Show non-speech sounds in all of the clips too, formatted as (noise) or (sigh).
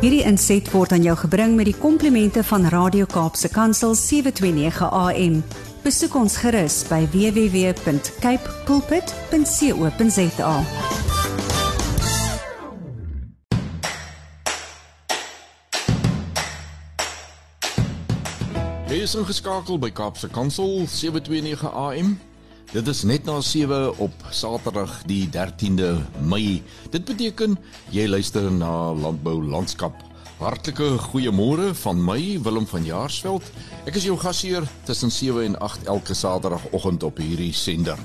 Hierdie inset word aan jou gebring met die komplimente van Radio Kaapse Kansel 729 AM. Besoek ons gerus by www.cape pulpit.co.za. Jy is ingeskakel by Kaapse Kansel 729 AM. Dit is net na 7 op Saterdag die 13de Mei. Dit beteken jy luister na Landbou Landskap. Hartlike goeiemôre van my Willem van Jaarsveld. Ek is jou gasheer tussen 7 en 8 elke Saterdagoggend op hierdie sender.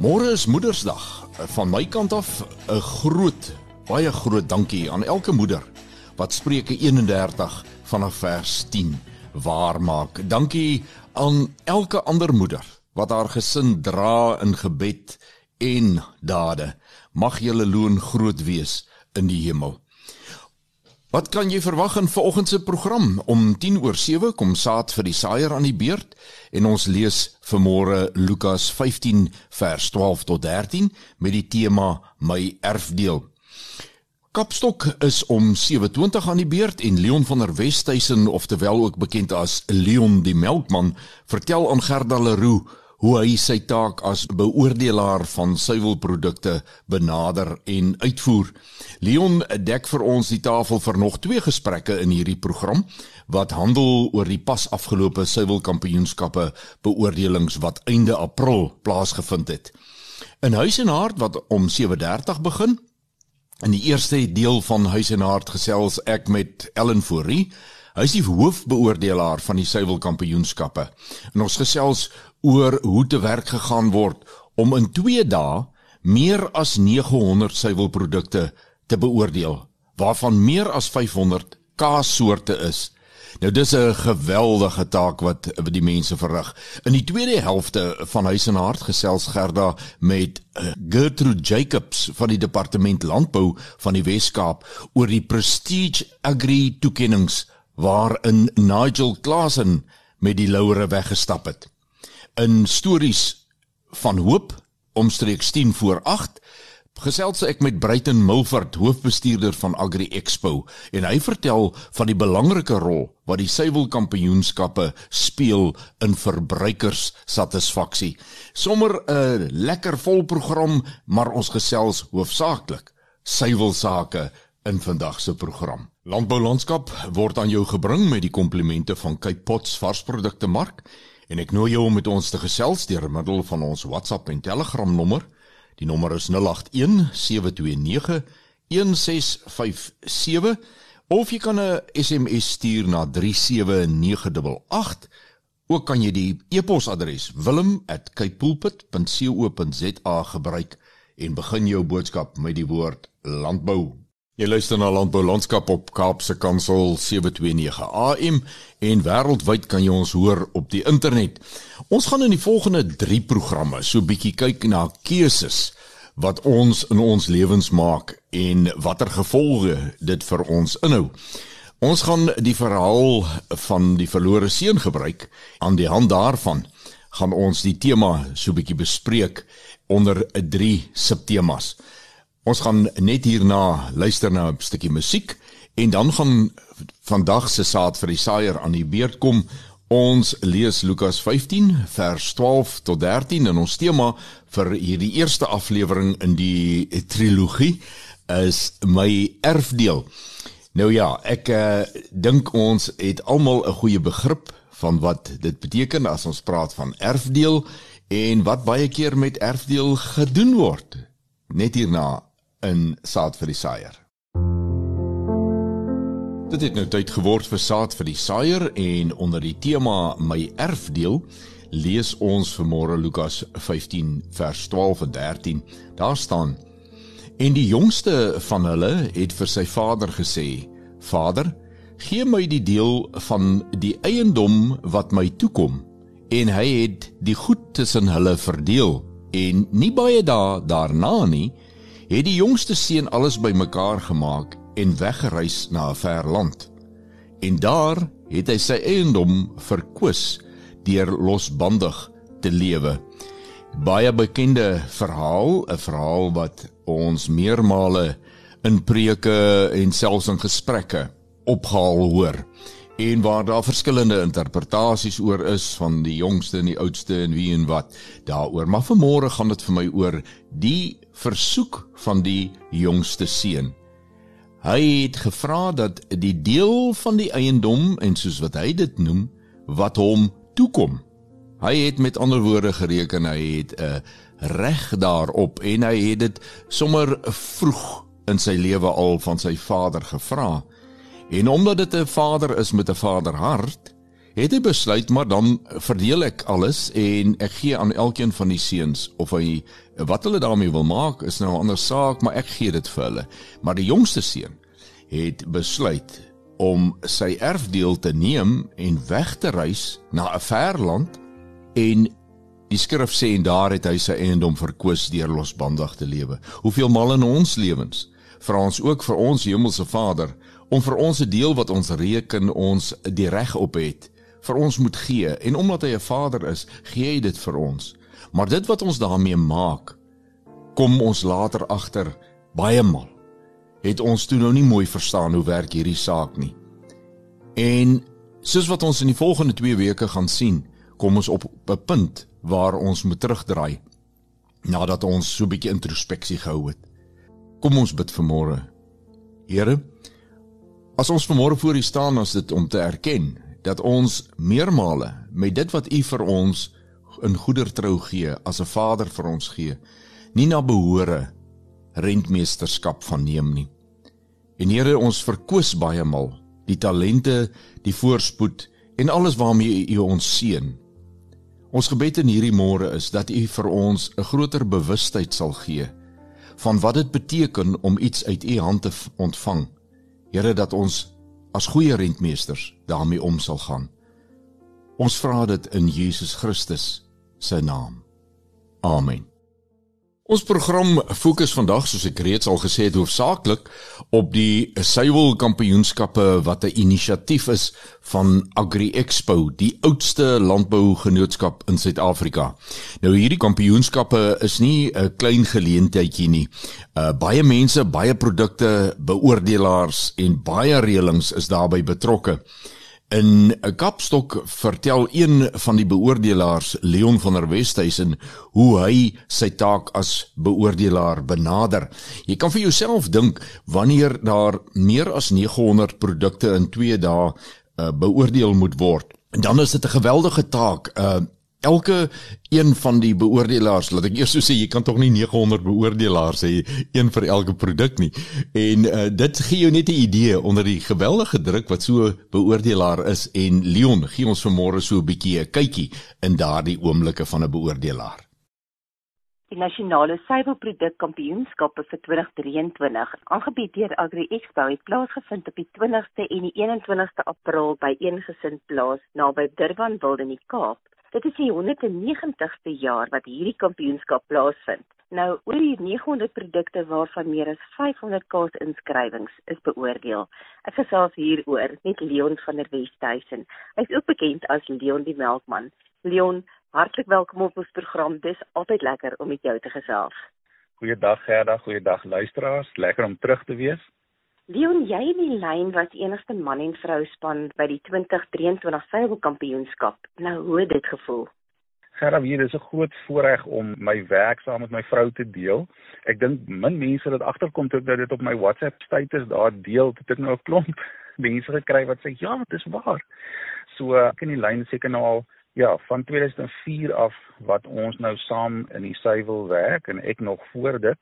Môre is Moedersdag. Van my kant af 'n groot, baie groot dankie aan elke moeder wat Spreuke 31 vanaf vers 10 waar maak. Dankie aan elke ander moeder wat haar gesin dra in gebed en dade. Mag julle loon groot wees in die hemel. Wat kan jy verwag in vanoggend se program? Om 10 oor 7 kom saad vir die saaier aan die beurt en ons lees vanmôre Lukas 15 vers 12 tot 13 met die tema my erfdeel. Kapstok is om 7:20 aan die beurt en Leon van der Westhuizen oftewel ook bekend as Leon die Melkman vertel aan Gerda Leroux hoe hy sy taak as beoordelaar van suiwelprodukte benader en uitvoer. Leon dek vir ons die tafel vir nog twee gesprekke in hierdie program wat handel oor die pas afgelope suiwelkampioenskappe beoordelings wat einde April plaasgevind het. In Huis en Hart wat om 7:30 begin. In die eerste deel van Huis en Hart gesels ek met Ellen Fourie. Hy is die hoofbeoordelaar van die suiwelkampioenskappe. En ons gesels oor hoe te werk gegaan word om in 2 dae meer as 900 suiwelprodukte te beoordeel, waarvan meer as 500 kaassoorte is. Nou dis 'n geweldige taak wat die mense verrig. In die tweede helfte van Huis en Hart gesels Gerda met uh, Gertrude Jacobs van die departement landbou van die Wes-Kaap oor die Prestige Agri toekenninge waarin Nigel Klasen met die laure weggestap het in stories van hoop omstreeks 10 voor 8 gesels ek met Bruiten Milford hoofbestuurder van Agri Expo en hy vertel van die belangrike rol wat die suiwelkampioenskappe speel in verbruikerssatisfaksie. Sommer 'n lekker vol program, maar ons gesels hoofsaaklik suiwelsake in vandag se program. Landbou landskap word aan jou gebring met die komplimente van Cape Pots varsprodukte mark en ek nooi jou om met ons te gesels deur middel van ons WhatsApp en Telegram nommer. Die nommer is 081 729 1657 of jy kan 'n SMS stuur na 37988. Ook kan jy die e-posadres wilm@kaipoolpit.co.za gebruik en begin jou boodskap met die woord landbou. Jy luister na Landbou Landskap op Kaapse Kansel 729 AM en wêreldwyd kan jy ons hoor op die internet. Ons gaan in die volgende 3 programme so bietjie kyk na keuses wat ons in ons lewens maak en watter gevolge dit vir ons inhou. Ons gaan die verhaal van die verlore seun gebruik. Aan die hand daarvan gaan ons die tema so bietjie bespreek onder 'n 3 subtemas. Ons gaan net hierna luister na 'n stukkie musiek en dan gaan vandag se saad vir die saaier aan die beurt kom. Ons lees Lukas 15 vers 12 tot 13 en ons tema vir hierdie eerste aflewering in die trilogie is my erfdeel. Nou ja, ek uh, dink ons het almal 'n goeie begrip van wat dit beteken as ons praat van erfdeel en wat baie keer met erfdeel gedoen word. Net hierna in saad vir die saaier. Dit het nou tyd geword vir saad vir die saaier en onder die tema my erfdeel lees ons vanmôre Lukas 15 vers 12 en 13. Daar staan: En die jongste van hulle het vir sy vader gesê: Vader, gee my die deel van die eiendom wat my toekom. En hy het die goed tussen hulle verdeel en nie baie dae daarna nie het die jongste seun alles bymekaar gemaak en weggereis na 'n ver land. En daar het hy sy eiendom verkwis deur losbandig te lewe. Baie bekende verhaal, 'n verhaal wat ons meermale in preke en selfs in gesprekke opgehaal hoor en waar daar verskillende interpretasies oor is van die jongste en die oudste en wie en wat daaroor. Maar vanmôre gaan dit vir my oor die versoek van die jongste seun. Hy het gevra dat die deel van die eiendom en soos wat hy dit noem wat hom toekom. Hy het met ander woorde gereken hy het 'n reg daarop en hy het dit sommer vroeg in sy lewe al van sy vader gevra. En omdat dit 'n vader is met 'n vaderhart, het hy besluit maar dan verdeel ek alles en ek gee aan elkeen van die seuns of hy wat hulle daarmee wil maak is nou 'n ander saak, maar ek gee dit vir hulle. Maar die jongste seun het besluit om sy erfdeel te neem en weg te reis na 'n ver land en die skrif sê en daar het hy sy eiendom verkoos deur losbandig te lewe. Hoeveel mal in ons lewens vra ons ook vir ons hemelse Vader om vir ons 'n deel wat ons reken ons die reg op het vir ons moet gee en omdat hy 'n Vader is, gee hy dit vir ons. Maar dit wat ons daarmee maak, kom ons later agter baie mal. Het ons toe nou nie mooi verstaan hoe werk hierdie saak nie. En soos wat ons in die volgende 2 weke gaan sien, kom ons op 'n punt waar ons moet terugdraai nadat ons so 'n bietjie introspeksie gehou het. Kom ons bid vir môre. Here, As ons vanmôre voor U staan, is dit om te erken dat ons meermale met dit wat U vir ons in goedertrou gee, as 'n Vader vir ons gee, nie na behore rentmeesterskap van neem nie. En Here, ons verkoos baie mal die talente, die voorspoed en alles waarmee U ons seën. Ons gebed in hierdie môre is dat U vir ons 'n groter bewustheid sal gee van wat dit beteken om iets uit U hand te ontvang Here dat ons as goeie rentmeesters daarmee om sal gaan. Ons vra dit in Jesus Christus se naam. Amen. Ons program fokus vandag soos ek reeds al gesê het hoofsaaklik op die Suiwel Kampioenskappe wat 'n inisiatief is van Agri Expo, die oudste landbougenootskap in Suid-Afrika. Nou hierdie kampioenskappe is nie 'n klein geleentheidjie nie. Uh baie mense, baie produkte, beoordelaars en baie reëlings is daarbey betrokke. In 'n Kapstok vertel een van die beoordelaars, Leon van der Westhuizen, hoe hy sy taak as beoordelaar benader. Jy kan vir jouself dink wanneer daar meer as 900 produkte in 2 dae uh, beoordeel moet word. En dan is dit 'n geweldige taak. Uh elke een van die beoordelaars, laat ek eers so sê, jy kan tog nie 900 beoordelaars hê een vir elke produk nie. En uh, dit gee jou net 'n idee onder die geweldige druk wat so beoordelaar is en Leon gee ons vanmôre so 'n bietjie 'n kykie in daardie oomblikke van 'n beoordelaar. Die nasionale suiwelproduk kampioenskappe vir 2023, aangebied deur Agri Expo, het plaasgevind op die 20ste en die 21ste April by een gesin plaas naby Durban, Wilde in die Kaap. Dit is die 190ste jaar wat hierdie kampioenskap plaasvind. Nou, oor die 900 produkte waarvan meer as 500 kaas inskrywings is beoordeel. Ek gesels hieroor met Leon van der Westhuizen. Hy is ook bekend as Leon die Melkman. Leon, hartlik welkom op ons program. Dis altyd lekker om met jou te gesels. Goeiedag Gerda, goeiedag luisteraars. Lekker om terug te wees. Leon, jy in die lyn was enigste man en vrou span by die 2023 seilkampioenskap. Nou hoe het dit gevoel? Gerard, hier is 'n groot voorreg om my werk saam met my vrou te deel. Ek dink min mense het agterkom toe dat dit op my WhatsApp status daar deel, het ek nou 'n klomp (laughs) mense gekry wat sê ja, dis waar. So ek in die lyn seker nou al ja, van 2004 af wat ons nou saam in die suiwel werk en ek nog voor dit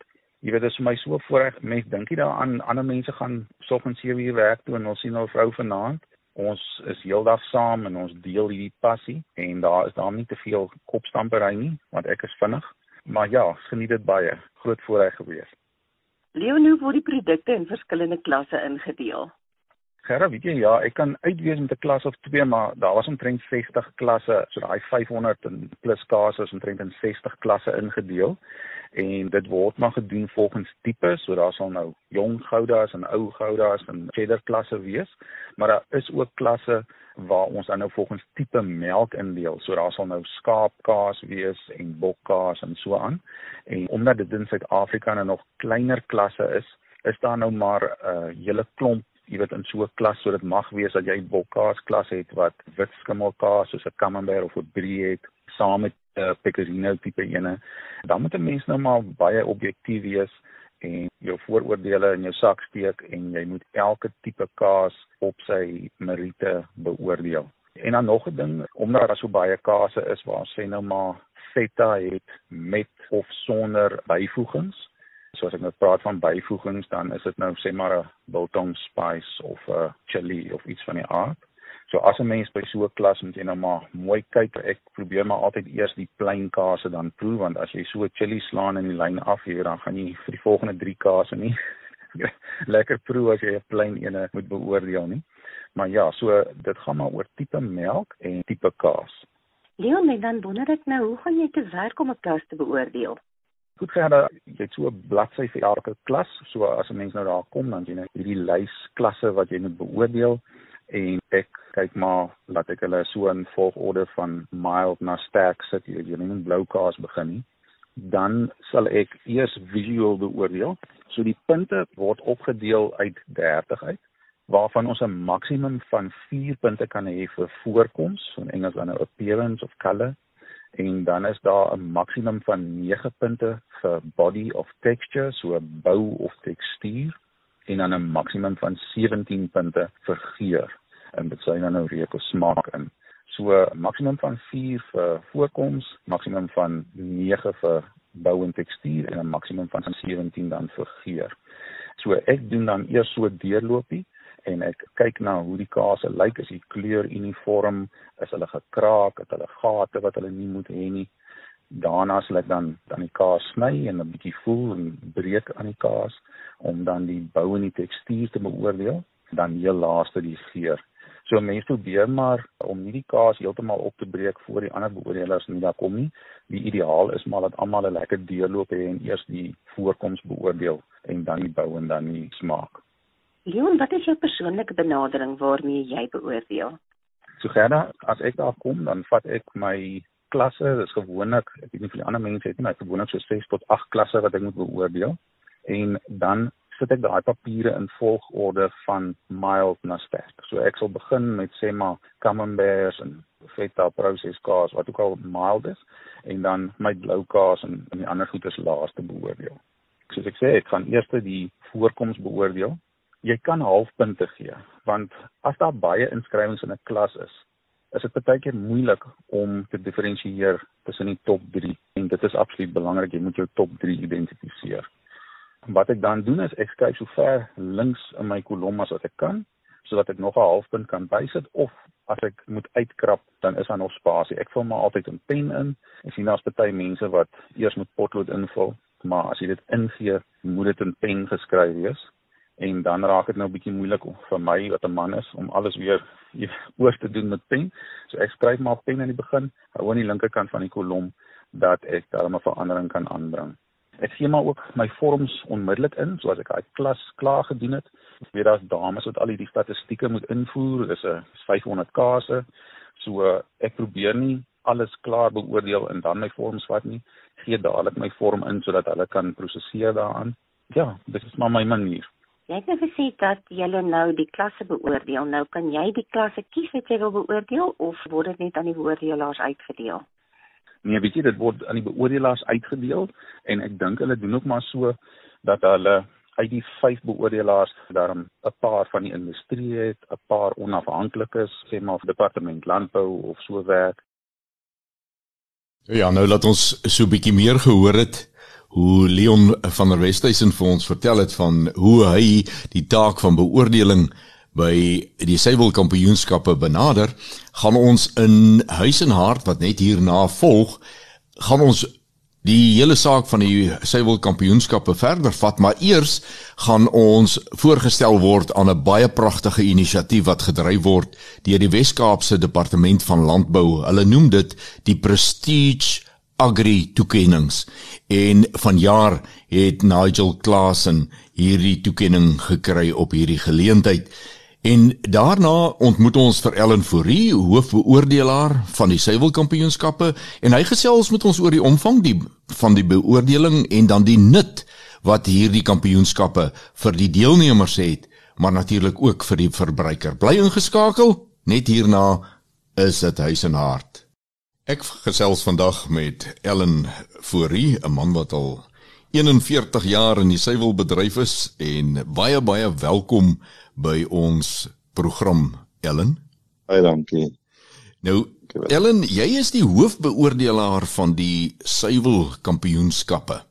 jy weet dit is vir my so voorreg mense dink jy daaraan ander mense gaan soggens 7 uur werk toe en ons sien nou vrou vanaand. Ons is heeldag saam en ons deel hierdie passie en daar is daar nie te veel kopstampery nie want ek is vinnig. Maar ja geniet dit baie. Groot voorreg gewees. Leonie word die produkte in verskillende klasse ingedeel Gerard, weet jy ja, ek kan uitwees met 'n klas of 2, maar daar was omtrent 60 klasse, so daai 500 en plus kasus omtrent in 60 klasse ingedeel en dit word maar gedoen volgens tipe, so daar sal nou jong goudas en ou goudas en cheddar klasse wees, maar daar is ook klasse waar ons dan nou volgens tipe melk indeel. So daar sal nou skaapkaas wees en bokkaas en so aan. En omdat dit in Suid-Afrika nou nog kleiner klasse is, is daar nou maar 'n uh, hele klomp jy weet in so 'n klas so dit mag wees dat jy 'n bokkaas klas het wat wit skimmelkaas soos 'n camembert of 'n brie het saam met 'n uh, pecorino tipe ene dan moet 'n mens nou maar baie objektief wees en jou vooroordeele in jou sak steek en jy moet elke tipe kaas op sy meriete beoordeel. En dan nog 'n ding, omdat daar so baie kase is waar sê nou maar feta het met of sonder byvoegings So as ek nou praat van byvoegings, dan is dit nou sê maar 'n biltong spice of 'n chili of iets van die aard. So as 'n mens by so 'n klas moet jy nou maar mooi kyk. Ek probeer maar altyd eers die plain kaase dan proe want as jy so 'n chili slaan in die lyn af hier, dan gaan jy vir die volgende 3 kaase nie (laughs) lekker proe as jy 'n plain ene moet beoordeel nie. Maar ja, so dit gaan maar oor tipe melk en tipe kaas. Leon, dan wonder ek nou, hoe gaan jy te werk om 'n klas te beoordeel? Goed gerada, jy het so 'n bladsy vir elke klas. So as 'n mens nou daar kom, dan jy nou hierdie lys klasse wat jy moet beoordeel en ek kyk maar laat ek hulle so in volgorde van mild na sterk sit. Jy jy moet blou kaas begin nie. Dan sal ek eers visueel beoordeel. So die punte word opgedeel uit 30 uit waarvan ons 'n maksimum van 4 punte kan hê vir voorkoms, in Engels dan 'n appearance of color en dan is daar 'n maksimum van 9 punte vir body of texture, so bou of tekstuur en dan 'n maksimum van 17 punte vir geur. En dit sê dan nou reuk of smaak in. So maksimum van 4 vir voorkoms, maksimum van 9 vir bou en tekstuur en 'n maksimum van 17 dan vir geur. So ek doen dan eers so 'n deurlopie en ek kyk na hoe die kase lyk, is die kleur uniform, is hulle gekraak, het hulle gate wat hulle nie moet hê nie. Daarna sal ek dan dan die kaas sny en 'n bietjie voel en breek aan die kaas om dan die bou en die tekstuur te beoordeel, dan heel laaste die geur. So mense probeer maar om nie die kaas heeltemal op te breek voor die ander beoordelaars nie daar kom nie. Die ideaal is maar dat almal 'n lekker deurloop hê en eers die voorkoms beoordeel en dan die bou en dan die smaak. Leon, wat is jou persoonlike benadering waarmee jy beoordeel? So Gerda, as ek daar kom, dan vat ek my klasse, dis gewoonlik, ek weet nie vir die ander mense het nie, maar gewoonlik so 6 tot 8 klasse wat ek moet beoordeel. En dan sit ek daai papiere in volgorde van mild na sterk. So ek sal begin met sê maar camembert en feta processed kaas wat ook al mild is en dan my blou kaas en, en die ander goedes laaste beoordeel. Soos ek sê, ek gaan eers die voorkoms beoordeel jy kan halfpunte gee want as daar baie inskrywings in 'n klas is is dit baie keer moeilik om te diferensieer tussen die top 3 en dit is absoluut belangrik jy moet jou top 3 identifiseer. Wat ek dan doen is ek skryf so ver links in my kolom as wat ek kan sodat ek nog 'n halfpunt kan bysit of as ek moet uitkrap dan is daar nog spasie. Ek vul maar altyd 'n pen in. Ek sien daar's baie mense wat eers met potlood invul, maar as jy dit ingee, moet dit in pen geskryf wees en dan raak dit nou 'n bietjie moeilik vir my wat 'n man is om alles weer oor te doen met pen. So ek skryf maar pen aan die begin, hou aan die linkerkant van die kolom dat ek daar 'n verandering kan aanbring. Ek sien maar ook my vorms onmiddellik in, soos ek daai klas klaar gedoen het. Ek weet daar's dames wat al hierdie statistieke moet invoer. Dis 'n 500 kase. So ek probeer nie alles klaar beoordeel en dan my vorms vat nie. Gee dadelik my vorm in sodat hulle kan prosesseer daaraan. Ja, dit is maar my manier. Jy het nou gesê dat jy nou die klasse beoordeel. Nou kan jy die klasse kies wat jy wil beoordeel of word dit net aan die beoordelaars uitgedeel? Nee, weet jy, dit word aan die beoordelaars uitgedeel en ek dink hulle doen ook maar so dat hulle uit die vyf beoordelaars daarom 'n paar van die industrie het, 'n paar onafhanklikes, sê maar vir departement landbou of so werk. Ja, nou laat ons so 'n bietjie meer gehoor het hoe Leon van der Westhuizen vir ons vertel het van hoe hy die taak van beoordeling by die Sywil Kampioenskappe benader, gaan ons in huis en hart wat net hierna volg, gaan ons die hele saak van die Sywil Kampioenskappe verder vat, maar eers gaan ons voorgestel word aan 'n baie pragtige inisiatief wat gedryf word deur die Wes-Kaapse Departement van Landbou. Hulle noem dit die Prestige Agri toekennings en vanjaar het Nigel Klasen hierdie toekenning gekry op hierdie geleentheid. En daarna ontmoet ons vir Ellen Fourie, hoofbeoordelaar van die suiwelkampioenskappe en hy gesels met ons oor die omvang die van die beoordeling en dan die nut wat hierdie kampioenskappe vir die deelnemers het, maar natuurlik ook vir die verbruiker. Bly ingeskakel. Net hierna is dit huis en hart. Ek gesels vandag met Ellen Fourie, 'n man wat al 41 jaar in die suiwelbedryf is en baie baie welkom by ons program Ellen. Baie dankie. Nou Ellen, jy is die hoofbeoordelaar van die suiwelkampioenskappe.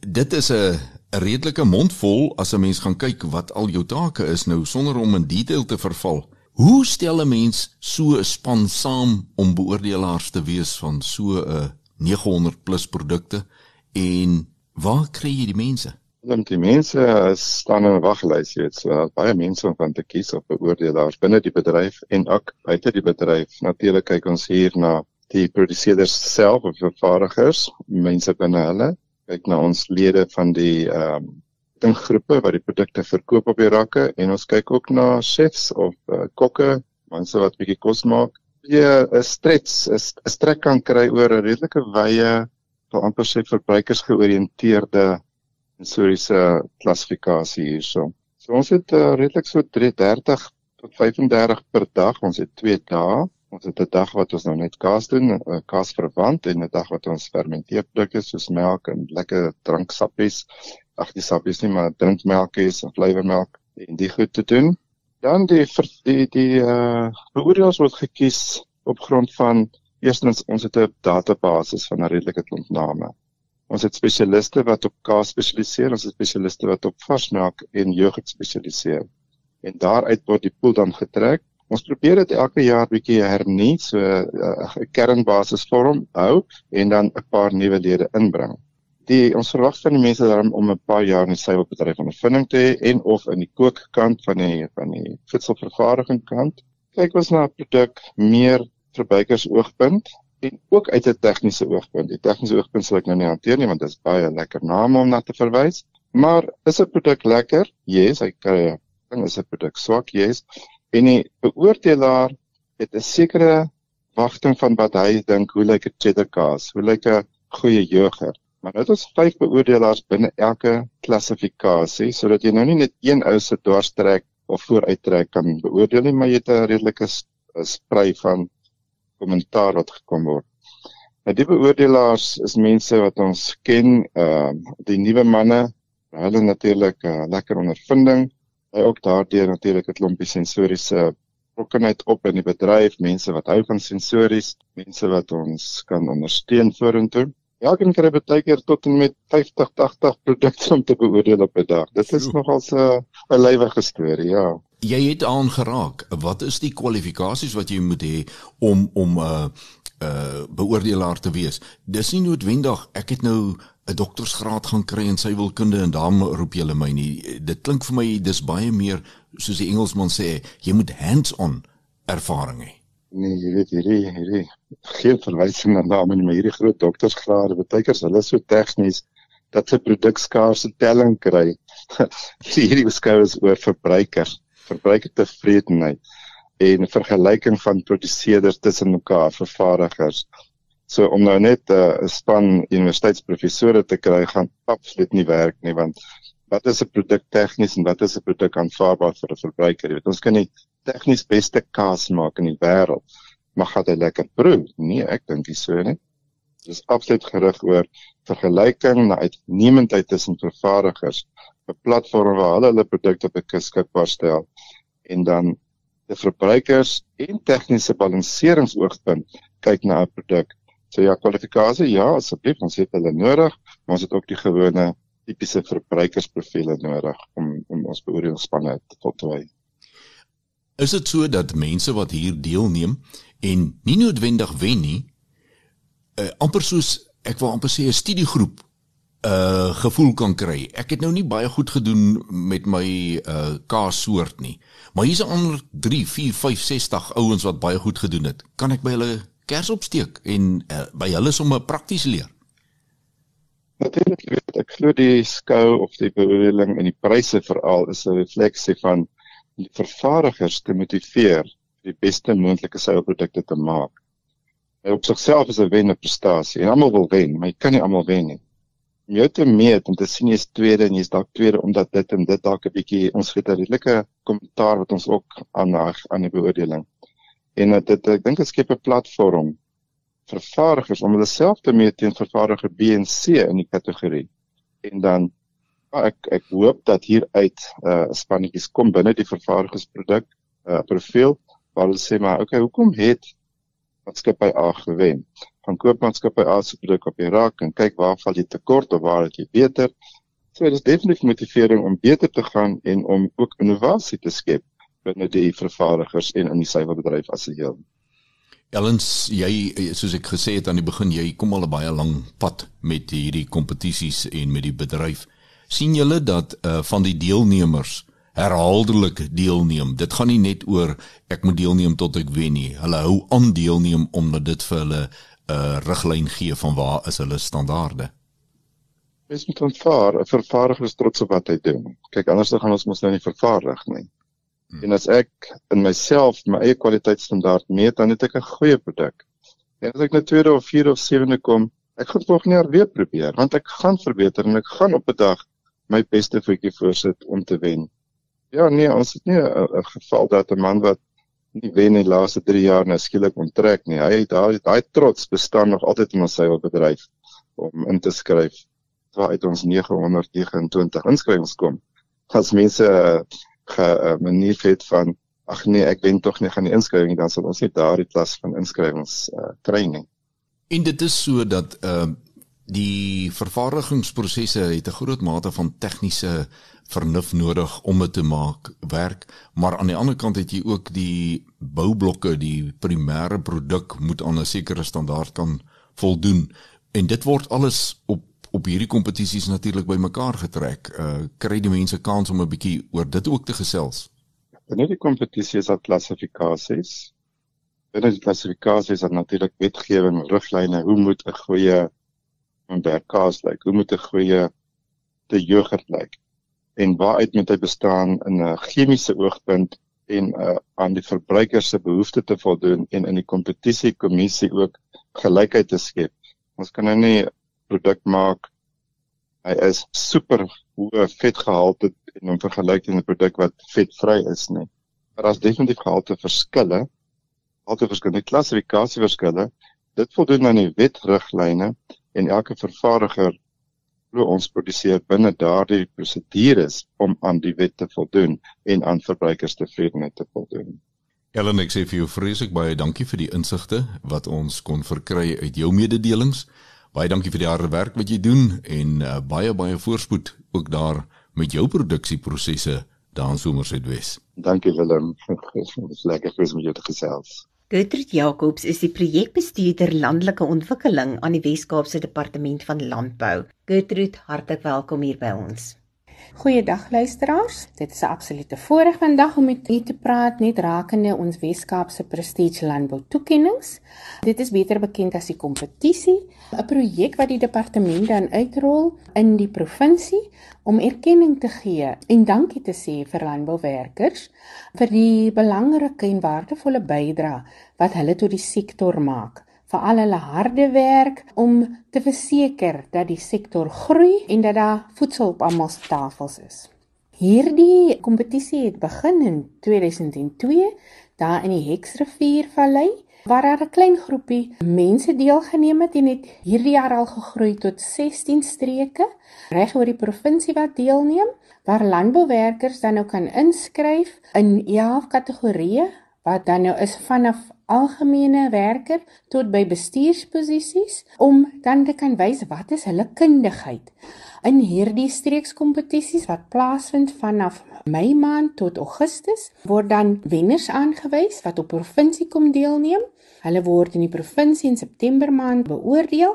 Dit is 'n 'n redelike mondvol as 'n mens gaan kyk wat al jou take is nou sonder om in detail te verval. Hoe stel 'n mens so 'n span saam om beoordelaars te wees van so 'n 900 plus produkte en waar kry jy die mense? Dan die mense staan in 'n waglys, jy weet, so baie mense om van te kies op beoordelaars binne die bedryf en ook buite die bedryf. Natuurlik kyk ons hier na die produseerders self of vervaardigers, mense binne hulle kyk na ons lede van die ehm um, dinggroepe wat die produkte verkoop op die rakke en ons kyk ook na chefs of uh, kokke, mense wat bietjie kos maak. Jy 'n stretch, 'n strek kan kry oor 'n redelike wye, vir amper sê verbruikers georiënteerde sensoriese klassifikasie hierso. So ons het uh, redelik so 30 tot 35 per dag. Ons het 2 dae Ons het 'n dag wat ons nou net kaas doen, 'n kaas verwant en 'n dag wat ons fermenteerprodukte soos melk en lekker dranksappies, ag die sappies nie maar drinkmelkies en flavormelk en die goed te doen. Dan die die die uh beoordelings word gekies op grond van eerstens ons het 'n database van 'n redelike klomp name. Ons het spesialiste wat op kaas spesialiseer, ons het spesialiste wat op varsmelk en jogurt spesialiseer. En daaruit word die pool dan getrek Ons probeer dit elke jaar bietjie hernie, so eh, 'n uh, kernbasis vorm hou en dan 'n paar nuwe lede inbring. Die ons verwag van die mense daarom om 'n paar jaar in die suiwelbedryf ondervinding te hê en of in die kookkant van die van die voedselvervaardiging kant. Kyk ons na 'n produk meer verbruikers oogpunt en ook uit 'n tegniese oogpunt. Die tegniese oogpunt sal ek nou nie hanteer nie want dit is baie lekker name om na te verwys. Maar is 'n produk lekker? Yes, hy kry 'n is 'n produk swak? Yes. En die beoordelaar het 'n sekere wagting van wat hy dink hoe lyk 'n cheddar kaas, hoe lyk 'n goeie jogurt. Maar dit is vyf beoordelaars binne elke klassifikasie sodat jy nou nie net een ou se dwarstrek of vooruittrek kan beoordeel nie, maar jy het 'n redelike sprei van kommentaar wat gekom word. Nou die beoordelaars is mense wat ons ken, uh, die nuwe manne, hulle natuurlik 'n uh, lekker ondervinding hy ook daardeur natuurlik 'n klompie sensoriese betrokkenheid op in die bedryf, mense wat hou van sensories, mense wat ons kan ondersteun vorentoe. Ja, ek kry baie keer tot en met 50, 80 produkte om te beoordeel op 'n dag. Dit is nogal 'n 'n lywige storie, ja. Jy het aangeraak. Wat is die kwalifikasies wat jy moet hê om om 'n uh, uh, beoordelaar te wees? Dis nie noodwendig ek het nou 'n doktorsgraad gaan kry in suiwelkunde en dan roep jy my nie. Dit klink vir my dis baie meer soos die Engelsman sê, jy moet hands-on ervaring hê. Nee, jy weet hierdie hierdie geen verwysing na name nie, maar hierdie groot doktorsgrade, baie keer hulle so tegnies dat se produk skaars se telling kry. (laughs) hierdie beskou is oor verbruiker, verbruiker tevredenheid en vergelyking van produseerders tussen mekaar, vervaardigers. So om nou net uh, 'n uh, span universiteitsprofessore te kry gaan absoluut nie werk nie want wat is 'n produk tegnies en wat is 'n produk aanvaarbaar vir 'n verbruiker? Jy weet ons kan nie tegnies beste kaas maak in die wêreld, maar gaan dit lekker proe? Nee, ek dink nie so nie. Dit is absoluut gerig oor vergelyking na uitnemendheid tussen vervaardigers, 'n platform waar hulle hulle produkte beskikbaar stel en dan die verbruikers en tegniese balanseringsoogpunt kyk na 'n produk So ja, kwalifikasie, ja, asseblief, ons het hulle nodig, maar ons het ook die gewone tipiese verbruikersprofiele nodig om om ons beoordelingsspanne te voltooi. Is dit so dat mense wat hier deelneem en nie noodwendig wen nie, uh, amper soos ek wil amper sê 'n studiegroep uh, gevoel kan kry. Ek het nou nie baie goed gedoen met my uh kaas soort nie. Maar hier's 'n ander 3, 4, 5, 60 ouens wat baie goed gedoen het. Kan ek by hulle kers opsteek en uh, by hulle sommer prakties leer. Natuurlik weet ek glo die skou of die beoordeling en die pryse veral is 'n refleksie van die vervaardigers te motiveer die beste moontlike seilprodukte te maak. En op sigself is 'n wenne prestasie en almal wil wen, maar jy kan nie almal wen nie. om jou te meet en te sien jy's tweede en jy's dalk tweede omdat dit en dit dalk 'n bietjie ons het 'n redelike kommentaar wat ons ook aanhaag aan die beoordeling. En dit ek dink dit skep 'n platform vervaardigers om hulle self te meet teen vervaardiger B en C in die kategorie. En dan ek ek hoop dat hieruit 'n uh, spannetjies kom binne die vervaardigersproduk uh, profiel waar hulle sê maar okay, hoekom het maatskappy A gewen? Van koopmaatskappy A se produk op die rak en kyk waar val jy tekort of waar het jy beter? So dit is definitief motivering om beter te gaan en om ook innovasie te skep binne die vervaardigers en in die suiwerbedryf as 'n geheel. Ellens, jy soos ek gesê het aan die begin, jy kom al 'n baie lang pad met hierdie kompetisies en met die bedryf. Sien julle dat uh, van die deelnemers herhaaldelik deelneem. Dit gaan nie net oor ek moet deelneem tot ek wen nie. Hulle hou aan deelneem omdat dit vir hulle 'n uh, riglyn gee van waar is hulle standaarde. Mens moet aanvaar, 'n vervaardiger is trots op wat hy doen. Kyk, anders dan gaan ons mos nou nie vervaardig nie. Hmm. En as ek in myself my eie kwaliteitsstandaard meet, dan het ek 'n goeie produk. En as ek na tweede of vierde of sewende kom, ek gaan volgende jaar weer probeer, want ek gaan verbeter en ek gaan op 'n dag my beste voetjie voorsit om te wen. Ja, nee, ons het nie 'n geval dat 'n man wat nie wen in die laaste 3 jaar nou skielik onttrek nie. Hy het daai daai trots bestaan nog altyd in ons seilbedryf om in te skryf waar uit ons 929 inskrywings kom. As mense 'n uh, manier het van ag nee, ek wen tog nie gaan die inskrywing dan sal ons nie daardie klas van inskrywings uh, kry nie. En dit is so dat ehm uh, die vervaardigingsprosesse het 'n groot mate van tegniese vernuf nodig om dit te maak werk, maar aan die ander kant het jy ook die boublokke, die primêre produk moet aan 'n sekere standaard kan voldoen en dit word alles op op hierdie kompetisies natuurlik bymekaar getrek. Uh kry die mense kans om 'n bietjie oor dit ook te gesels. Binne die kompetisie is daar klassifikasies. Binne die klassifikasies is daar natuurlik wetgewing, riglyne, hoe moet 'n goeie ontwerpkaas lyk? Hoe moet 'n goeie te jogurt lyk? en waaruit moet hy bestaan in 'n chemiese oogpunt en uh, aan die verbruiker se behoeftes te voldoen en in die kompetisie kommissie ook gelykheid te skep. Ons kan nou nie produk maak hy is super hoë vetgehalte en hom vergelyk teen 'n produk wat vetvry is nie. Maar daar's definitief gehalte verskille. Gehalte verskille, klassifikasie verskille. Dit voldoen aan die wetriglyne en elke vervaardiger glo ons produseer binne daardie prosedures om aan die wet te voldoen en aan verbruikerstevredenheid te voldoen. Ellen, ek sê vir jou vreeslik baie dankie vir die insigte wat ons kon verkry uit jou mededelings. Baie dankie vir die harde werk wat jy doen en uh, baie baie voorspoed ook daar met jou produksieprosesse daar in Somersuidwes. Dankie Willem. (laughs) Dit is lekker vir my te gesels. Gertrude Jacobs is die projekbestuurder landelike ontwikkeling aan die Wes-Kaapse Departement van Landbou. Gertrude, hartlik welkom hier by ons. Goeiedag luisteraars. Dit is 'n absolute voorreg vandag om met u te praat net rakende ons Weskaapse Prestige Landbou toekenninge. Dit is beter bekend as die kompetisie, 'n projek wat die departement dan uitrol in die provinsie om erkenning te gee en dankie te sê vir landbouwerkers vir die belangrike en waardevolle bydrae wat hulle tot die sektor maak vir al hulle harde werk om te verseker dat die sektor groei en dat daar voedsel op almal se tafels is. Hierdie kompetisie het begin in 2002 daar in die Heksriviervallei waar daar 'n klein groepie mense deelgeneem het en het hierdie jaar al gegroei tot 16 streke reg oor die provinsie wat deelneem waar landbouwerkers dan nou kan inskryf in 11 kategorieë wat dan nou is vanaf algemene werker tot by bestuursposisies om dan te kan wys wat is hulle kundigheid in hierdie streekskompetisies wat plaasvind vanaf Mei maand tot Augustus word dan wenners aangewys wat op provinsie kom deelneem Hulle word in die provinsie in September maand beoordeel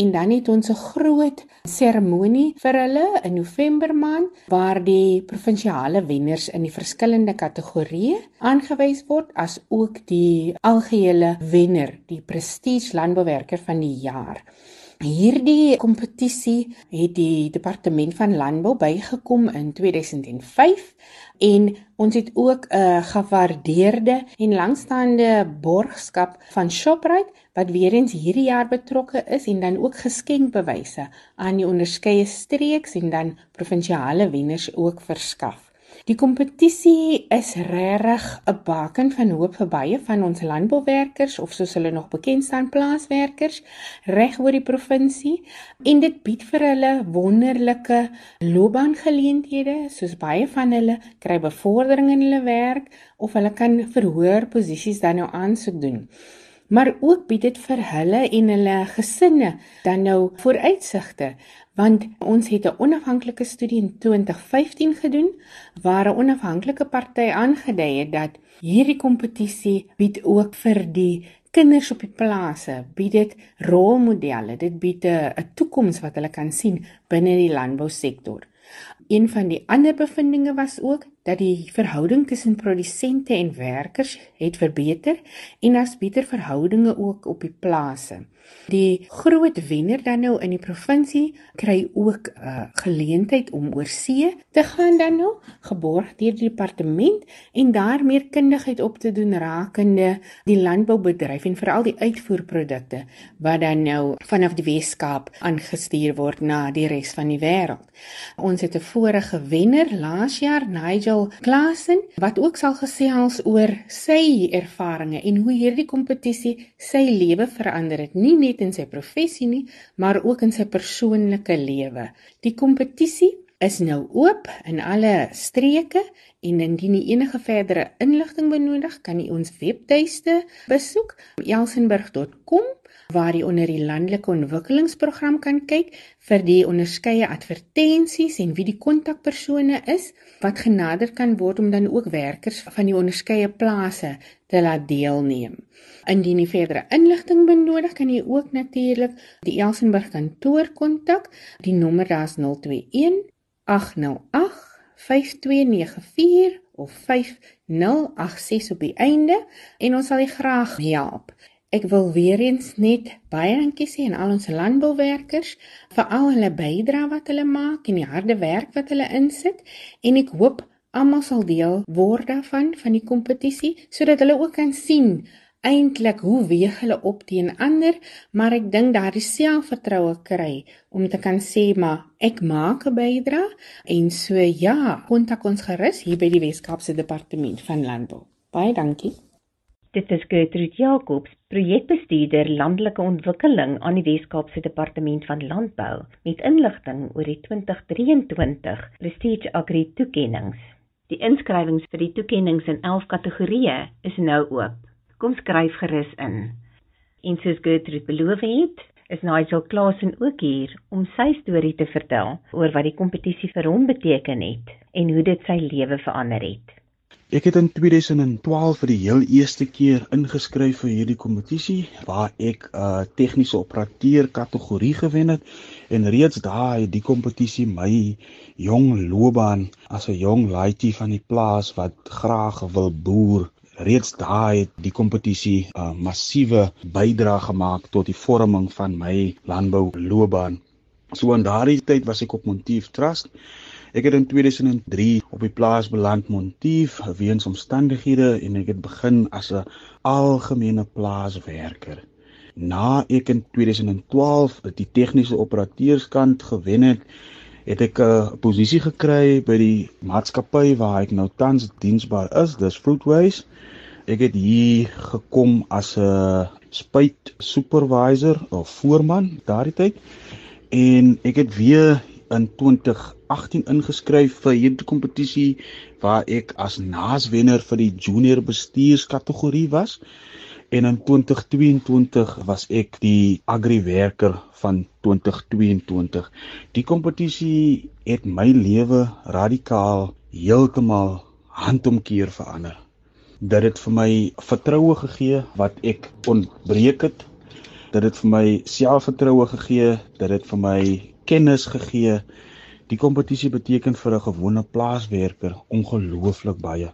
en dan het ons 'n groot seremonie vir hulle in November maand waar die provinsiale wenners in die verskillende kategorieë aangewys word as ook die algehele wenner, die prestige landbouwerker van die jaar. Hierdie kompetisie het die departement van landbou bygekom in 2005 en ons het ook 'n gewaardeerde en langstaande borgskap van Shoprite wat weer eens hierdie jaar betrokke is en dan ook geskenkbewyse aan die onderskeie streeks en dan provinsiale wenners ook verskaf. Die kompetisie is regtig 'n baken van hoop vir baie van ons landbouwerkers of soos hulle nog bekend staan plaaswerkers reg oor die provinsie en dit bied vir hulle wonderlike loopbaangeleenthede soos baie van hulle kry bevordering in hulle werk of hulle kan verhoor posisies dan nou aansoek doen maar ook bied dit vir hulle en hulle gesinne dan nou vooruitsigte want ons het 'n onafhanklike studie in 2015 gedoen waar 'n onafhanklike party aangedui het dat hierdie kompetisie bied ook vir die kinders op die plase bied dit rolmodelle dit bied 'n toekoms wat hulle kan sien binne die landbousektor. Een van die ander bevindinge was ook dat die verhouding tussen produsente en werkers het verbeter en daar's beter verhoudinge ook op die plase. Die groot wenner dan nou in die provinsie kry ook 'n uh, geleentheid om oor see te gaan dan nou, geborg deur die departement en daar meer kundigheid op te doen rakende die landboubedryf en veral die uitvoerprodukte wat dan nou vanaf die Weskaap aangestuur word na die res van die wêreld. Ons het 'n vorige wenner laas jaar, Nigel Rachel Klasen wat ook sal gesels oor sy ervarings en hoe hierdie kompetisie sy lewe verander het, nie net in sy professie nie, maar ook in sy persoonlike lewe. Die kompetisie is nou oop in alle streke en indien u enige verdere inligting benodig, kan u ons webtuiste besoek elsenburg.com waar u onder die landelike ontwikkelingsprogram kan kyk vir die onderskeie advertensies en wie die kontakpersone is wat genader kan word om dan ook werkers van die onderskeie plase te laat deelneem. Indien u verdere inligting benodig, kan u ook natuurlik die Elsenburg kantoor kontak. Die nommer daar's 021 ag nou ag 5294 of 5086 op die einde en ons sal u graag help. Ek wil weer eens net baie dankie sê aan al ons landbouwerkers vir al hulle bydrae wat hulle maak en die harde werk wat hulle insit en ek hoop almal sal deel word daarvan van die kompetisie sodat hulle ook kan sien eintlik hoe weeg hulle op teen ander maar ek dink daardie selfvertroue kry om te kan sê maar ek maak 'n bydrae en so ja kontak ons gerus hier by die Weskaapse Departement van Landbou baie dankie Dit is Gertrude Jacobs, projekbestuurder landelike ontwikkeling aan die Wes-Kaapse Departement van Landbou, met inligting oor die 2023 Prestige Agri toekenninge. Die inskrywings vir die toekenninge in 11 kategorieë is nou oop. Kom skryf gerus in. En soos Gertrude beloof het, is Nigel Klasen ook hier om sy storie te vertel oor wat die kompetisie vir hom beteken het en hoe dit sy lewe verander het. Ek het in 2012 vir die heel eerste keer ingeskryf vir hierdie kompetisie waar ek 'n uh, tegniese operateur kategorie gewen het en reeds daar het die kompetisie my jong loopbaan as 'n jong laaitie van die plaas wat graag wil boer reeds daar het die kompetisie 'n uh, massiewe bydrae gemaak tot die vorming van my landbou loopbaan. So in daardie tyd was ek op Montief Trust Ek het in 2003 op die plaas beland Montief weens omstandighede en ek het begin as 'n algemene plaaswerker. Na ek in 2012 die tegniese operateurskant gewen het, het ek 'n posisie gekry by die maatskappy waar ek nou tans diensbaar is, dis Fruitways. Ek het hier gekom as 'n spuit supervisor of voorman daardie tyd en ek het weer in 2018 ingeskryf vir hierdie kompetisie waar ek as naaswenner vir die junior bestuurskategorie was en in 2022 was ek die agri werker van 2022. Die kompetisie het my lewe radikaal heeltemal handomkeer verander. Dit het vir my vertroue gegee wat ek ontbreek het. Dit het vir my selfvertroue gegee, dit het vir my kennis gegee. Die kompetisie beteken vir 'n gewone plaaswerker ongelooflik baie.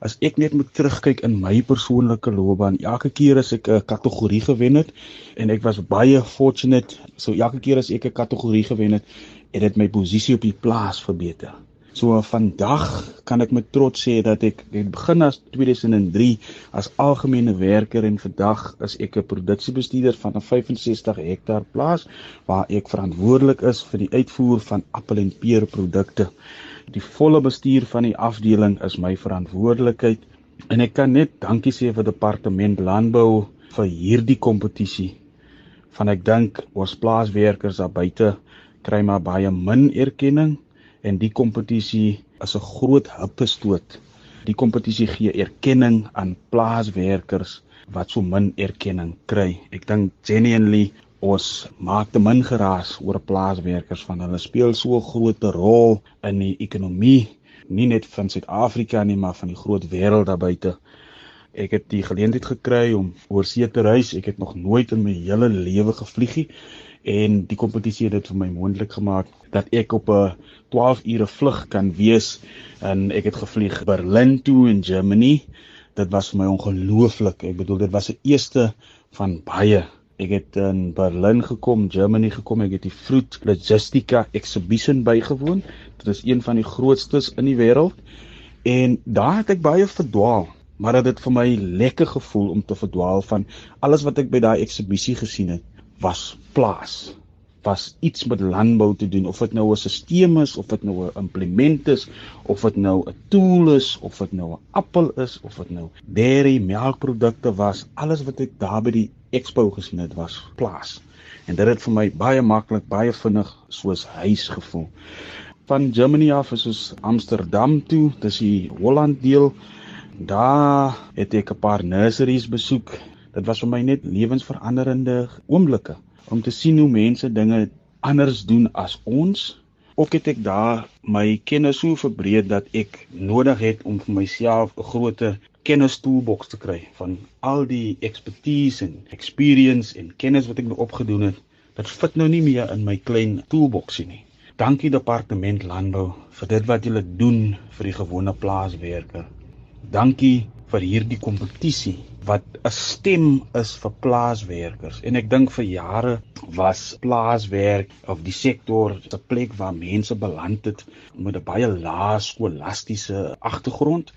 As ek net moet terugkyk in my persoonlike loopbaan, elke keer as ek 'n kategorie gewen het en ek was baie fortunate, so elke keer as ek 'n kategorie gewen het, het dit my posisie op die plaas verbeter. So vandag kan ek met trots sê dat ek het begin as 2003 as algemene werker en vandag is ek 'n produksiebestuurder van 'n 65 hektaar plaas waar ek verantwoordelik is vir die uitvoer van appel en peerprodukte. Die volle bestuur van die afdeling is my verantwoordelikheid en ek kan net dankie sê vir departement landbou vir hierdie kompetisie. Van ek dink ons plaaswerkers daar buite kry maar baie min erkenning en die kompetisie is 'n groot huppestoot. Die kompetisie gee erkenning aan plaaswerkers wat so min erkenning kry. Ek dink genuinely ons maak te min geraas oor plaaswerkers van hulle speel so 'n groot rol in die ekonomie nie net van Suid-Afrika nie maar van die groot wêreld daar buite. Ek het die geleentheid gekry om oor see te reis. Ek het nog nooit in my hele lewe gevlieg nie en die kompetisie het dit vir my moontlik gemaak dat ek op 'n 12 ure vlug kan wees en ek het gevlieg Berlin toe in Germany. Dit was vir my ongelooflik. Ek bedoel dit was 'n eerste van baie Ek het in Berlin gekom, Germany gekom. Ek het die Fruit Logistica Exhibition bygewoon. Dit is een van die grootstes in die wêreld. En daar het ek baie verdwaal, maar dit het vir my lekker gevoel om te verdwaal van alles wat ek by daai eksibisie gesien het, was plaas was iets met landbou te doen of dit nou 'n stelsel is of dit nou 'n implement is of dit nou 'n tool is of dit nou 'n appel is of dit nou dairy melkprodukte was alles wat ek daar by die expo gesien het was plaas. En dit het vir my baie maklik baie vinnig soos huis gevoel. Van Germany af is ons Amsterdam toe dis die Holland deel. Daar het ek 'n paar nurseries besoek. Dit was vir my net lewensveranderende oomblikke om te sien hoe mense dinge anders doen as ons. Ook het ek daar my kennis so verbreed dat ek nodig het om vir myself 'n groter kennis toolbox te kry van al die expertise en experience en kennis wat ek nou opgedoen het. Dit fit nou nie meer in my klein toolboxie nie. Dankie departement landbou vir dit wat julle doen vir die gewone plaaswerker. Dankie vir hierdie kompetisie wat 'n stem is vir plaaswerkers en ek dink vir jare was plaaswerk of die sektor 'n plek waar mense beland het met 'n baie lae skolastiese agtergrond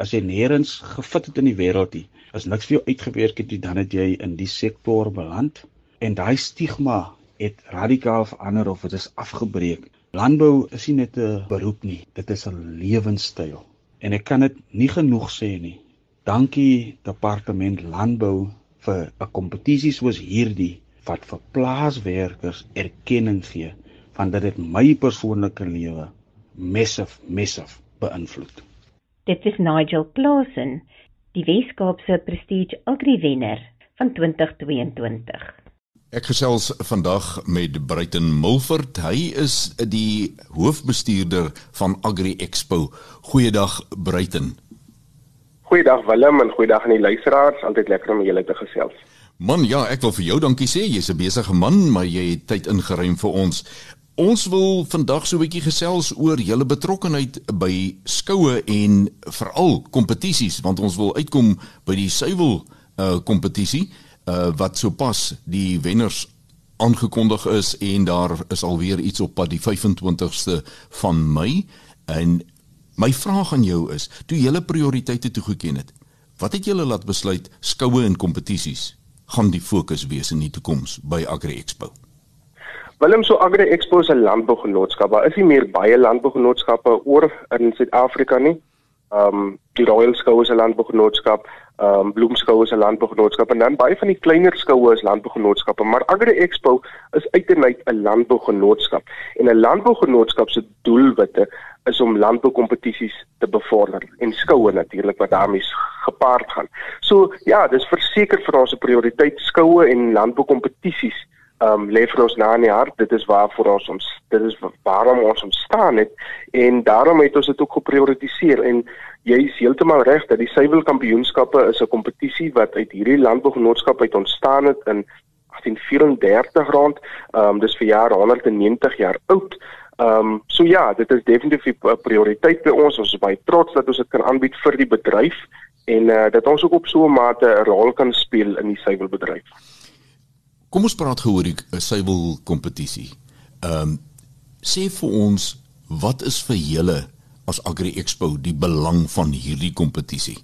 as jy nêrens gefit het in die wêreld nie as niks vir jou uitgewerk het nie dan het jy in die sektor beland. En daai stigma het radikaal verander of dit is afgebreek. Landbou is nie net 'n beroep nie dit is 'n lewenstyl. En ek kan dit nie genoeg sê nie. Dankie departement landbou vir 'n kompetisie soos hierdie wat vir plaaswerkers erkenning gee van dat dit my persoonlike lewe massive massive beïnvloed. Dit is Nigel Clausen, die Weskaapse Prestige Agri wenner van 2022. Ek gesels vandag met Bruiten Mulford. Hy is die hoofbestuurder van Agri Expo. Goeiedag Bruiten. Goeiedag Willem en goeiedag aan die luisteraars. Altyd lekker om julle te gesels. Man, ja, ek wil vir jou dankie sê. Jy's 'n besige man, maar jy het tyd ingeruim vir ons. Ons wil vandag so 'n bietjie gesels oor julle betrokkeheid by skoue en veral kompetisies, want ons wil uitkom by die suiwel uh kompetisie uh wat sopas die wenners aangekondig is en daar is alweer iets op pad die 25ste van Mei en My vraag aan jou is, toe julle prioriteite toegeken het, wat het julle laat besluit skoue en kompetisies gaan die fokus wees in die toekoms by Agri Expo? Willem so Agri Expo 'n landbougenootskap. Daar is nie meer baie landbougenootskappe oor in Suid-Afrika nie. Ehm um, die Royal Skoue 'n landbougenootskap, ehm um, Bloemskoue 'n landbougenootskap en dan baie van die kleiner skoue is landbougenootskappe, maar Agri Expo is uiteindelik 'n landbougenootskap. En 'n landbougenootskap se doelwitte is om landboukompetisies te bevorder en skoue natuurlik wat daarmee gepaard gaan. So ja, dis verseker vir ons 'n prioriteit skoue en landboukompetisies. Um, lê vir ons na in die hart. Dit is waar vir ons ons dit is waarom ons ontstaan het en daarom het ons dit ook geprioritiseer en jy is heeltemal reg dat die suiwelkampioenskappe is 'n kompetisie wat uit hierdie landbougenootskap uit ontstaan het in 1834 rond. Ehm um, dis vir jaar 190 jaar oud Ehm um, so ja, dit is definitief 'n prioriteit by ons. Ons is baie trots dat ons dit kan aanbied vir die bedryf en uh, dat ons ook op so 'n mate 'n rol kan speel in die suiwelbedryf. Kom ons praat gehoor die suiwel kompetisie. Ehm um, sê vir ons wat is vir julle as Agri Expo die belang van hierdie kompetisie?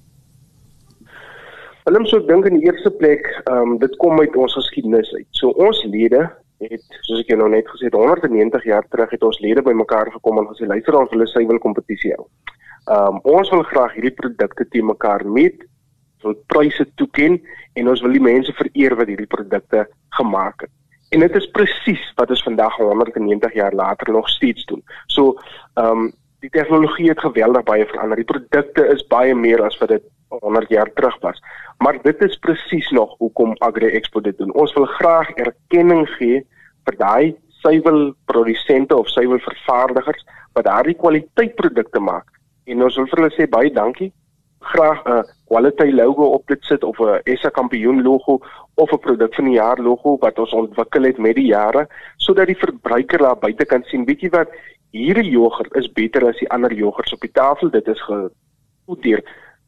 Willem, so ek dink in die eerste plek, ehm um, dit kom uit ons geskiedenis uit. So ons lede het soos ek jou nou net gesê het 190 jaar terug het ons lede bymekaar gekom en gesê luister ons wil 'n suiwel kompetisie hou. Ehm um, ons wil graag hierdie produkte te mekaar meet, wil pryse toeken en ons wil die mense vereer wat hierdie produkte gemaak het. En dit is presies wat ons vandag 190 jaar later nog steeds doen. So ehm um, die tegnologie het geweldig baie verander. Die produkte is baie meer as wat dit 100 jaar terug was. Maar dit is presies nog hoekom Agri Expo dit doen. Ons wil graag erkenning gee vir daai suiwelprodusente of suiwelvervaardigers wat daardie kwaliteit produkte maak. En ons wil vir hulle sê baie dankie. Graag 'n quality logo op dit sit of 'n SA kampioen logo of 'n produk van die jaar logo wat ons ontwikkel het met die jare sodat die verbruiker daar buite kan sien, jy wat, hierdie jogurt is beter as die ander jogurts op die tafel. Dit is gedoen deur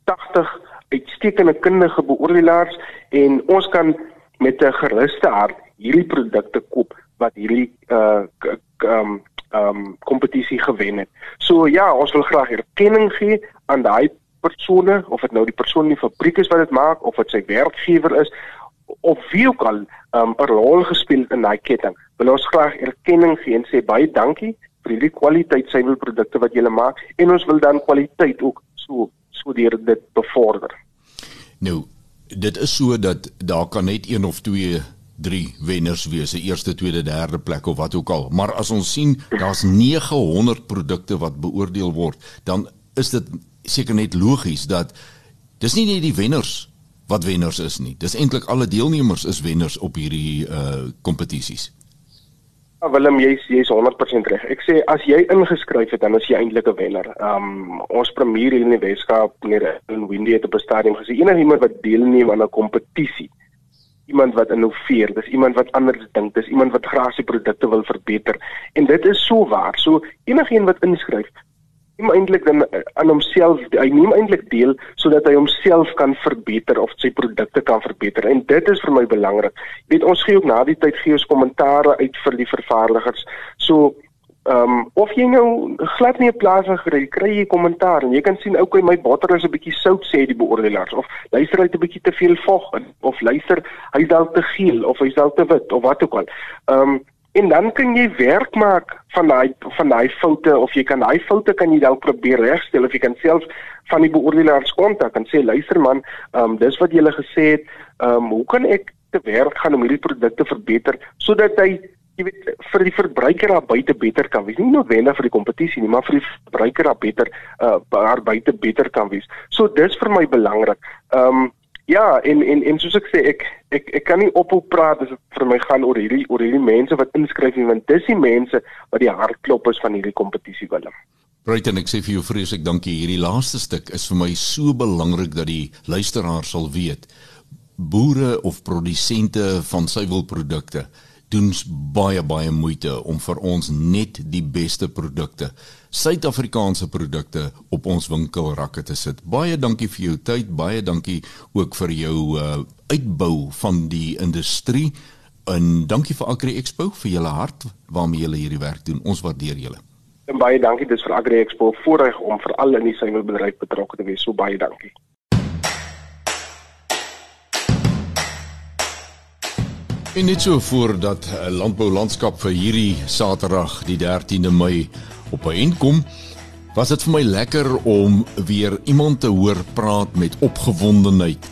80 uitstekende kundige beoordelaars en ons kan met 'n geruste hart hierdie produkte koop wat hierdie uh um um kompetisie gewen het. So ja, ons wil graag erkenning gee aan daai persone of dit nou die persoon in die fabriek is wat dit maak of dit sy werkgewer is of wie ook al um 'n rol gespeel in daai ketting. Wil ons graag erkenning gee en sê baie dankie vir hierdie kwaliteit suiwelprodukte wat julle maak en ons wil dan kwaliteit ook so so deur dit bevorder. Nou, dit is so dat daar kan net een of twee drie wenners wees, eerste, tweede, derde plek of wat ook al. Maar as ons sien daar's 900 produkte wat beoordeel word, dan is dit seker net logies dat dis nie net die wenners wat wenners is nie. Dis eintlik alle deelnemers is wenners op hierdie uh kompetisies. Ja, Willem, jy's jy's 100% reg. Ek sê as jy ingeskryf het, dan is jy eintlik 'n wenner. Um ons premier hier in die Weskaap, meneer Windy het op 'n stadium gesê enigiemand wat deelneem aan 'n kompetisie, iemand wat innoveer, dis iemand wat anders dink, dis iemand wat graag sy produkte wil verbeter. En dit is so waar. So enigiemand wat inskryf, neem eintlik dan eh, aan homself hy neem eintlik deel sodat hy homself kan verbeter of sy produkte kan verbeter en dit is vir my belangrik. Jy weet ons gee ook na die tyd gee ons kommentare uit vir die vervaardigers. So ehm um, of jy nou glad nie 'n plaas gekry kry jy kommentaar en jy kan sien okay my botter is 'n bietjie sout sê die beoordelaars of luister hy 'n bietjie te veel vog in of luister hy dalk te geel of hy dalk te wit of wat ook al. Ehm um, en dan kan jy werk maak van daai van daai foute of jy kan daai foute kan jy dalk probeer regstel of jy kan self van die beoordelaars kontak en sê luister man, ehm um, dis wat jy gele gesê het, ehm um, hoe kan ek te werk gaan om hierdie produkte verbeter sodat hy jy weet vir die verbruiker daar buite beter kan wees. Nie noodwendig vir die kompetisie nie, maar vir die verbruiker daar beter uh daar buite beter kan wees. So dis vir my belangrik. Ehm um, Ja, en en en soos ek sê, ek ek ek kan nie ophou praat as dit vir my gaan oor hierdie oor hierdie mense wat inskryf nie, want dis die mense wat die hartklop is van hierdie kompetisie Willem. Brighton, ek sê vir jou vreeslik dankie. Hierdie laaste stuk is vir my so belangrik dat die luisteraar sal weet. Boere of produsente van suiwelprodukte doen baie baie moeite om vir ons net die beste produkte, Suid-Afrikaanse produkte op ons winkelrakke te sit. Baie dankie vir jou tyd, baie dankie ook vir jou uh, uitbou van die industrie en dankie vir Agri Expo vir julle hart waarmee julle hierdie werk doen. Ons waardeer julle. En baie dankie dis vir Agri Expo voorreg om vir al in die suiwelbedryf betrokke te wees. So baie dankie. En net so voordat 'n landboulandskap vir hierdie Saterdag die 13de Mei op 'n eind kom, was dit vir my lekker om weer iemand te hoor praat met opgewondenheid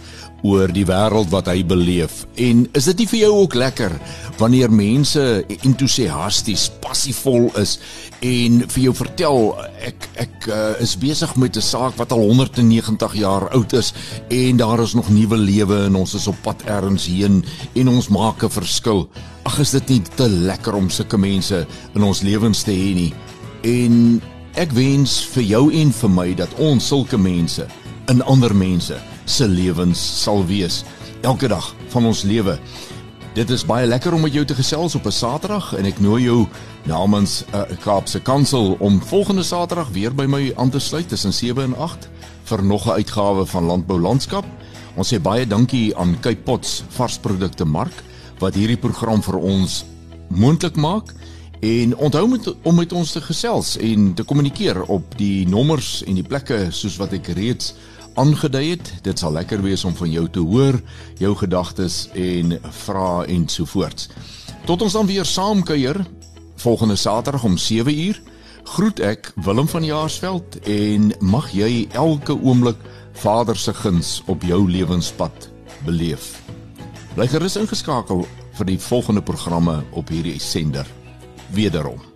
oor die wêreld wat hy beleef. En is dit nie vir jou ook lekker wanneer mense entoesiasties, passievol is en vir jou vertel ek ek uh, is besig met 'n saak wat al 190 jaar oud is en daar is nog nuwe lewe en ons is op pad ergens heen en ons maak 'n verskil. Ag is dit nie te lekker om sulke mense in ons lewens te hê nie. En ek wens vir jou en vir my dat ons sulke mense in ander mense se lewens sal wees elke dag van ons lewe. Dit is baie lekker om met jou te gesels op 'n Saterdag en ek nooi jou namens 'n uh, Kaapse Kansel om volgende Saterdag weer by my aan te sluit tussen 7 en 8 vir nog 'n uitgawe van Landbou Landskap. Ons sê baie dankie aan Cape Pots varsprodukte mark wat hierdie program vir ons moontlik maak. En onthou met om met ons te gesels en te kommunikeer op die nommers en die plekke soos wat ek reeds aangedui het. Dit sal lekker wees om van jou te hoor, jou gedagtes en vrae en so voort. Tot ons dan weer saam kuier volgende Saterdag om 7uur. Groet ek Willem van Jaarsveld en mag jy elke oomblik Vader se guns op jou lewenspad beleef. Bly gerus ingeskakel vir die volgende programme op hierdie sender. Wederom.